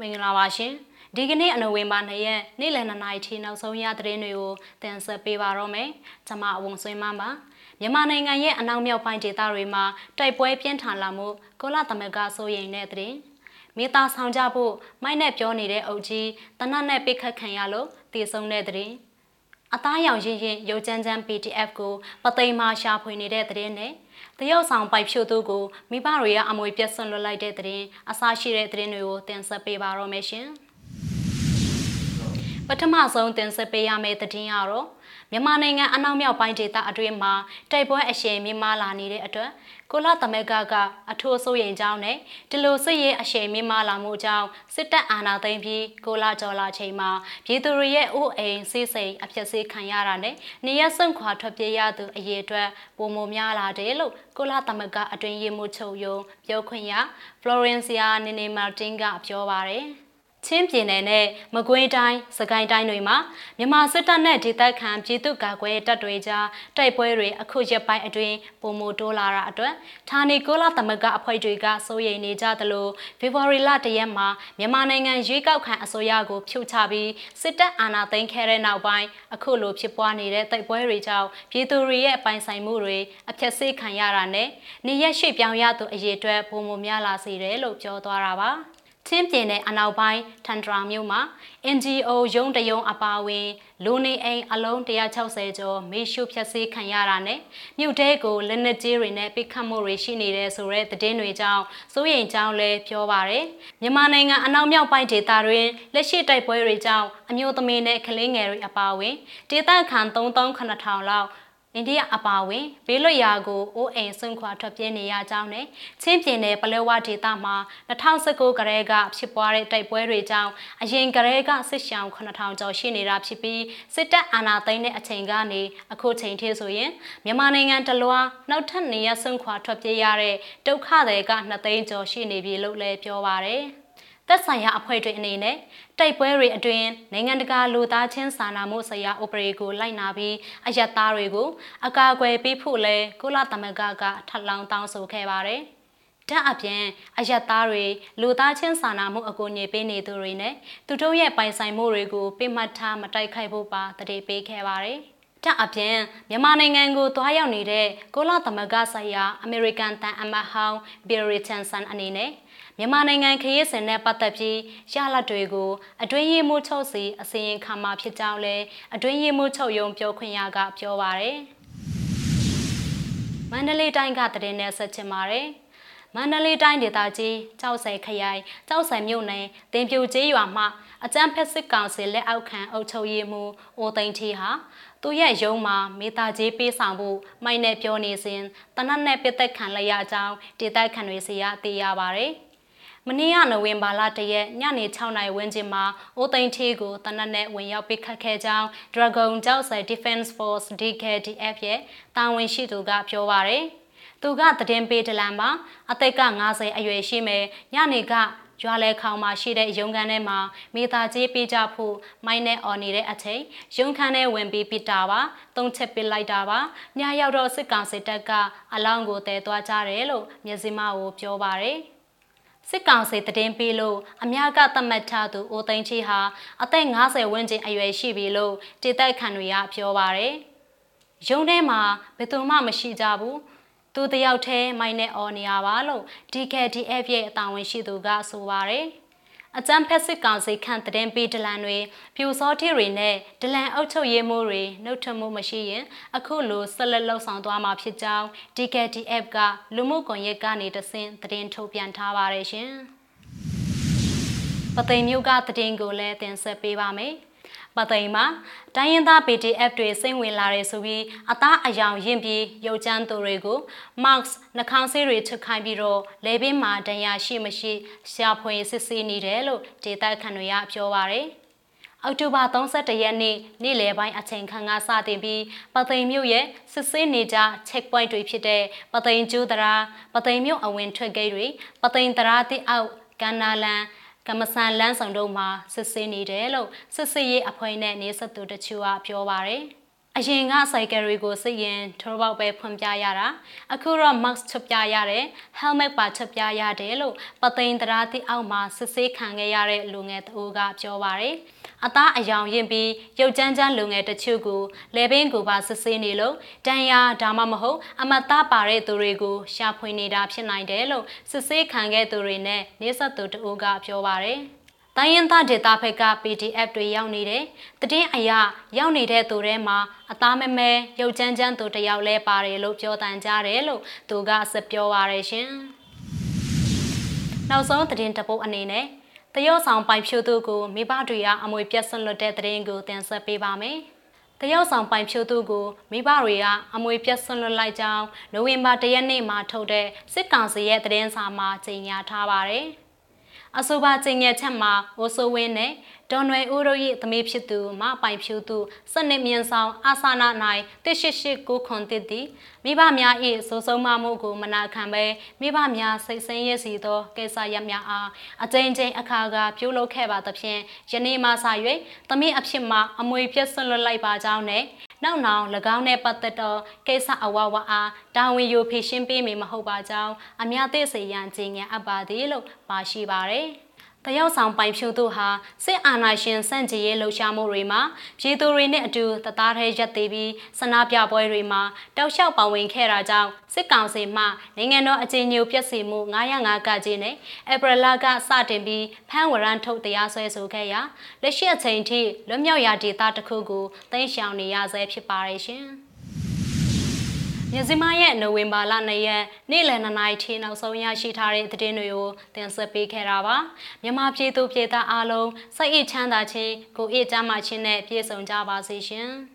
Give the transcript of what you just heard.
မင်္ဂလာပါရှင်ဒီကနေ့အနိုဝင်ဘာ2ရက်နေ့လယ်2နာရီထိနောက်ဆုံးရသတင်းတွေကိုတင်ဆက်ပေးပါတော့မယ်ကျွန်မအဝုံဆွေးမပါမြန်မာနိုင်ငံရဲ့အနောက်မြောက်ပိုင်းဒေသတွေမှာတိုက်ပွဲပြင်းထန်လာမှုကိုလာသမဂစိုးရိမ်တဲ့သတင်းမိသားဆောင်ကြဖို့မိုက်နဲ့ပြောနေတဲ့အုပ်ကြီးတနတ်နဲ့ပိတ်ခတ်ခံရလို့တည်ဆုံတဲ့သတင်း အသားရောင်ရင်ရင်ရုပ်ကြမ်းကြမ်း PDF ကိုပသိမ်မာရှာဖွေနေတဲ့သတင်းနဲ့တရုတ်ဆောင်ပိုက်ဖြို့သူကိုမိဘတွေကအမွေပြတ်ဆွန့်လွတ်လိုက်တဲ့သတင်းအစားရှိတဲ့သတင်းတွေကိုတင်ဆက်ပေးပါတော့မယ်ရှင်ပထမဆုံးတင်ဆက်ပေးရမယ့်သတင်းကတော့ မြန်မာနိုင်ငံအနောက်မြောက်ပိုင်းဒေသအတွင်းမှာတိုက်ပွဲအရှိန်မြင့်မားလာနေတဲ့အတွက်ကိုလာသမက်ကကအထူးစိုးရိမ်ကြောင်းနဲ့ဒီလိုစစ်ရေးအရှိန်မြင့်မားလာမှုကြောင့်စစ်တပ်အာဏာသိမ်းပြီးကိုလာကျော်လာချိန်မှာပြည်သူတွေရဲ့အိုးအိမ်စီးစိမ်အဖြစ်စေးခံရတာနဲ့နေရစွန့်ခွာထွက်ပြေးရသူအရေးအတွက်ပုံမများလာတယ်လို့ကိုလာသမက်ကအတွင်ရေးမှုချုပ်ယုံပြောခွင့်ရ Florencia Nene Martin ကပြောပါတယ်။ ချင်းပြည်နယ်နဲ့မကွေးတိုင်းစကိုင်းတိုင်းတွေမှာမြန်မာစစ်တပ်နဲ့ဒေသခံပြည်သူ့ကာကွယ်တပ်တွေကြားတိုက်ပွဲတွေအခုရက်ပိုင်းအတွင်းပုံမတိုးလာတာအတွက်ဌာနေကိုလာသမဂအဖွဲ့တွေကစိုးရိမ်နေကြသလိုဖေဖော်ဝါရီလတရက်မှာမြန်မာနိုင်ငံရွေးကောက်ခံအစိုးရကိုဖြုတ်ချပြီးစစ်တပ်အာဏာသိမ်းခဲ့တဲ့နောက်ပိုင်းအခုလိုဖြစ်ပွားနေတဲ့တိုက်ပွဲတွေကြောင့်ပြည်သူတွေရဲ့ပိုင်ဆိုင်မှုတွေအပြတ်စေးခံရတာနဲ့နေရက်ရွှေ့ပြောင်းရသူအရေးအတွက်ပုံမများလာစေတယ်လို့ပြောသွားတာပါ။ ချင်းပြည်နယ်အနောက်ပိုင်းထန်ဒရာမြို့မှာ NGO ရုံးတရုံအပါအဝင်လူနေအိမ်အလုံး160ကျော်မေရှုဖြက်စီးခံရတာနဲ့မြို့တဲကိုလက်နက်ကြီးတွေနဲ့ပိတ်ခတ်မှုတွေရှိနေတဲ့ဆိုတဲ့သတင်းတွေကြောင့်စိုးရိမ်ကြောင်းလည်းပြောပါရယ်မြန်မာနိုင်ငံအနောက်မြောက်ပိုင်းဒေသတွင်လက်ရှိတိုက်ပွဲတွေကြောင့်အမျိုးသမီးနဲ့ကလေးငယ်တွေအပါအဝင်ဒေသခံ3,000လောက် အိန္ဒိယအပါအဝင်ဘေးလွတ်ရာကိုအိုးအိမ်ဆွန့်ခွာထွက်ပြေးနေရကြောင်းနဲ့ချင်းပြည်နယ်ပလဲဝဒေသမှာ2019ကတည်းကဖြစ်ပွားတဲ့တိုက်ပွဲတွေကြောင့်အရင်ကတည်းကစစ်ရှောင်9000ကျော်ရှိနေတာဖြစ်ပြီးစစ်တပ်အာဏာသိမ်းတဲ့အချိန်ကနေအခုချိန်ထိဆိုရင်မြန်မာနိုင်ငံတလွှားနောက်ထပ်နေရဆွန့်ခွာထွက်ပြေးရတဲ့ဒုက္ခတွေက2သိန်းကျော်ရှိနေပြီလို့လည်းပြောပါရယ် သက်ဆိုင်ရာအဖွဲ့တွေအနေနဲ့တိုက်ပွဲတွေအတွင်းနိုင်ငံတကာလူသားချင်းစာနာမှုဆိုင်ရာဥပဒေကိုလိုက်နာပြီးအယက်သားတွေကိုအကာအကွယ်ပေးဖို့လဲကုလသမဂ္ဂကထပ်လောင်းတောင်းဆိုခဲ့ပါတယ်။ဒါအပြင်အယက်သားတွေလူသားချင်းစာနာမှုအကူအညီပေးနေသူတွေနဲ့သူတို့ရဲ့ပိုင်ဆိုင်မှုတွေကိုပြမှတ်ထားမတိုက်ခိုက်ဖို့ပါတတိပေးခဲ့ပါတယ်။တအပြင်မြန်မာနိုင်ငံကိုသွားရောက်နေတဲ့ကိုလာသမဂ္ဂဆိုင်ရာအမေရိကန်တန်အမတ်ဟောင်းဘီရီချန်ဆန်အနေနဲ့ မြန်မာနိုင်ငံခရီးစဉ်နဲ့ပတ်သက်ပြီးရလဒ်တွေကိုအတွင်းရေးမှူးချုပ်စီအစီရင်ခံမှာဖြစ်ကြောင်းလဲအတွင်းရေးမှူးချုပ်ရုံးပြောခွင့်ရကပြောပါရယ်မန္တလေးတိုင်းကတည်င်းနဲ့ဆက်ချင်ပါတယ်မန္တလေးတိုင်းဒေသကြီးကြောက်ဆယ်ခရိုင်ကြောက်ဆယ်မြို့နယ်တင်ပြူကျေးရွာမှအကြမ်းဖက်စစ်ကောင်စီလက်အောက်ခံအုပ်ချုပ်ရေးမှူးအိုသိန်းထီဟာသူ့ရဲ့ရုံးမှာမေတာကြီးပေးဆောင်ဖို့မိုက်နဲ့ပြောနေစဉ်တနတ်နဲ့ပြစ်သက်ခံလိုက်ရကြောင်းဒေသခံတွေစီကသိရပါဗျ။ မနေ့ကနိုဝင်ဘာလတရက်ညနေ6နာရီဝန်းကျင်မှာအိုသိန်းထီကိုတနက်နဲ့ဝင်ရောက်ပစ်ခတ်ခဲ့ကြောင်း Dragon ကြောက်ဆယ် Defense Force DKDF ရဲ့တာဝန်ရှိသူကပြောပါရယ်သူကတည်င်းပေးတလန်မှာအသက်က90အရွယ်ရှိမယ်ညနေကရွာလဲခေါင်မှာရှိတဲ့ရုံခန်းထဲမှာမိသားကြီးပေးကြဖို့မိုင်းနဲ့អော်နေတဲ့အချိန်ရုံခန်းထဲဝင်ပြီးပစ်တာပါသုံးချက်ပစ်လိုက်တာပါညရောက်တော့စစ်ကောင်စစ်တပ်ကအလောင်းကိုတဲသွားကြတယ်လို့မျက်စိမကိုပြောပါတယ် စစ်ကောင်စီတည်င်းပေးလို့အများကသတ်မှတ်ထားသူအိုသိန်းချီဟာအသက်50ဝန်းကျင်အရွယ်ရှိပြီလို့တည်သက်ခံတွေကပြောပါတယ်။ရုံးထဲမှာဘယ်သူမှမရှိကြဘူး။သူတယောက်တည်းမိုင်းနဲ့အော်နေရပါလို့ DKDF ရဲ့အတာဝန်ရှိသူကဆိုပါတယ်။ အကြမ်းဖက်စစ်ကောင်စီခန့်တည်ပေးဒလန်တွေပြူစောတိတွေနဲ့ဒလန်အုပ်ချုပ်ရေးမှုတွေနှုတ်ထမှုမရှိရင်အခုလိုဆက်လက်လှုပ်ဆောင်သွားမှာဖြစ်ကြောင်း DKTF ကလူမှုကွန်ရက်ကနေတဆင့်သတင်းထုတ်ပြန်ထားပါတယ်ရှင်။ပသိမ်မြို့ကသတင်းကိုလည်းတင်ဆက်ပေးပါမယ်။ ပသိမ်မှာတိုင်းရင်းသား PDF တွေစိတ်ဝင်လာတယ်ဆိုပြီးအသားအယောင်ရင့်ပြီးရုပ်ချမ်းသူတွေကို Marks နှာခေါင်းဆေးတွေချက်ခိုင်းပြီးတော့လေဘင်းမှာဒဏ်ရာရှိမရှိရှာဖွေစစ်ဆေးနေတယ်လို့ဒေသခံတွေကပြောပါရယ်အောက်တိုဘာ31ရက်နေ့နေ့လယ်ပိုင်းအချိန်ခန့်ကစတင်ပြီးပသိမ်မြို့ရဲ့စစ်ဆေးနေကြ check point တွေဖြစ်တဲ့ပသိမ်ကျူးတရာပသိမ်မြို့အဝင်ထွက်ဂိတ်တွေပသိမ်တရာတိအောက်ကန္နာလန် ကမ္မဆန်လန်းဆောင်တို့မှာစစ်ဆေးနေတယ်လို့စစ်ဆေးရေးအဖွဲ့နဲ့နေဆက်သူတချို့ကပြောပါရယ်အရင်ကစိုက်ကယ်တွေကိုစစ်ရင်ထိုးပေါက်ပဲဖွင့်ပြရတာအခုတော့ mask ချွတ်ပြရတယ် helmet ပါချွတ်ပြရတယ်လို့ပသိမ်တရားတိအောက်မှာစစ်ဆေးခံခဲ့ရတဲ့လူငယ်တအိုးကပြောပါတယ် အသားအယောင်ရင်ပြီးရုပ်ကြမ်းကြမ်းလူငယ်တချို့ကိုလေဘင်းကိုပါစစ်ဆေးနေလို့တန်ရာဒါမှမဟုတ်အမတ်သားပါတဲ့သူတွေကိုရှာဖွေနေတာဖြစ်နိုင်တယ်လို့စစ်ဆေးခံခဲ့သူတွေနဲ့နေဆက်သူတအိုးကပြောပါတယ်တိုင်းရင်းသားဒေတာဖက်က PDF တွေရောက်နေတယ်။တည်င်းအရာရောက်နေတဲ့သူထဲမှာအသားမဲမဲရုပ်ကြမ်းကြမ်းသူတယောက်လဲပါတယ်လို့ပြောတန်ကြတယ်လို့သူကဆက်ပြောပါရရှင်။နောက်ဆုံးသတင်းတပုတ်အနေနဲ့ တရုတ်ဆောင်ပိုင်ဖြိုးသူကိုမိဘတွေကအမွေပြတ်ဆွလွတ်တဲ့သတင်းကိုတင်ဆက်ပေးပါမယ်။တရုတ်ဆောင်ပိုင်ဖြိုးသူကိုမိဘတွေကအမွေပြတ်ဆွလွတ်လိုက်ကြောင်းနိုဝင်ဘာ၁ရက်နေ့မှာထုတ်တဲ့စစ်ကောင်စီရဲ့သတင်းစာမှာကြေညာထားပါတယ်။အဆိုပါကျင်ငယ်ချက်မှာဝဆိုဝင်းနဲ့ဒေါ်နွယ်ဦးတို့၏သမီးဖြစ်သူမပိုင်ဖြူသူစနစ်မြင့်ဆောင်အာဆာနာ၌တရှိရှိကိုခွန်တစ်သည်မိဘများ၏စိုးဆုံးမမှုကိုမနာခံဘဲမိဘများစိတ်ဆင်းရဲစီသောကိစ္စရပ်များအားအကြိမ်ကြိမ်အခါကပြုလုပ်ခဲ့ပါသဖြင့်ယနေ့မှစ၍သမီးအဖြစ်မှအမွေပြည့်စွန့်လွတ်လိုက်ပါကြောင်းနဲ့နောက်နောက်၎င်းနဲ့ပတ်သက်သောကိစ္စအဝဝအားတာဝန်ယူဖြေရှင်းပေးမည်မဟုတ်ပါကြောင်းအများသိစေရန်ကြေညာအပ်ပါသည်လို့ပါရှိပါတယ်။ တယောက်ဆောင်ပိုင်ဖြူတို့ဟာစစ်အာဏာရှင်စန့်ကျင်ရေးလှုပ်ရှားမှုတွေမှာပြည်သူတွေနဲ့အတူတသားထဲရပ်တည်ပြီးဆန္ဒပြပွဲတွေမှာတောက်လျှောက်ပါဝင်ခဲ့တာကြောင့်စစ်ကောင်စီမှနိုင်ငံတော်အကြီးအကျယ်ပြည့်စုံမှု905ကကြီးနဲ့ဧပြီလကစတင်ပြီးဖမ်းဝရမ်းထုတ်တရားစွဲဆိုခဲ့ရာလက်ရှိအချိန်ထိလွတ်မြောက်ရာဒေသတစ်ခုကိုသိမ်းရှောင်နေရဆဲဖြစ်ပါရဲ့ရှင်။ မြစည်းမရဲ့နိုဝင်ဘာလ2ရက်နေ့လယ်2နာရီထိနောက်ဆုံးရရှိထားတဲ့သတင်းတွေကိုတင်ဆက်ပေးခဲ့တာပါမြန်မာပြည်သူပြည်သားအားလုံးစိတ်အေးချမ်းသာခြင်းကိုယ်အေးချမ်းသာခြင်းနဲ့ပြည့်စုံကြပါစေရှင်။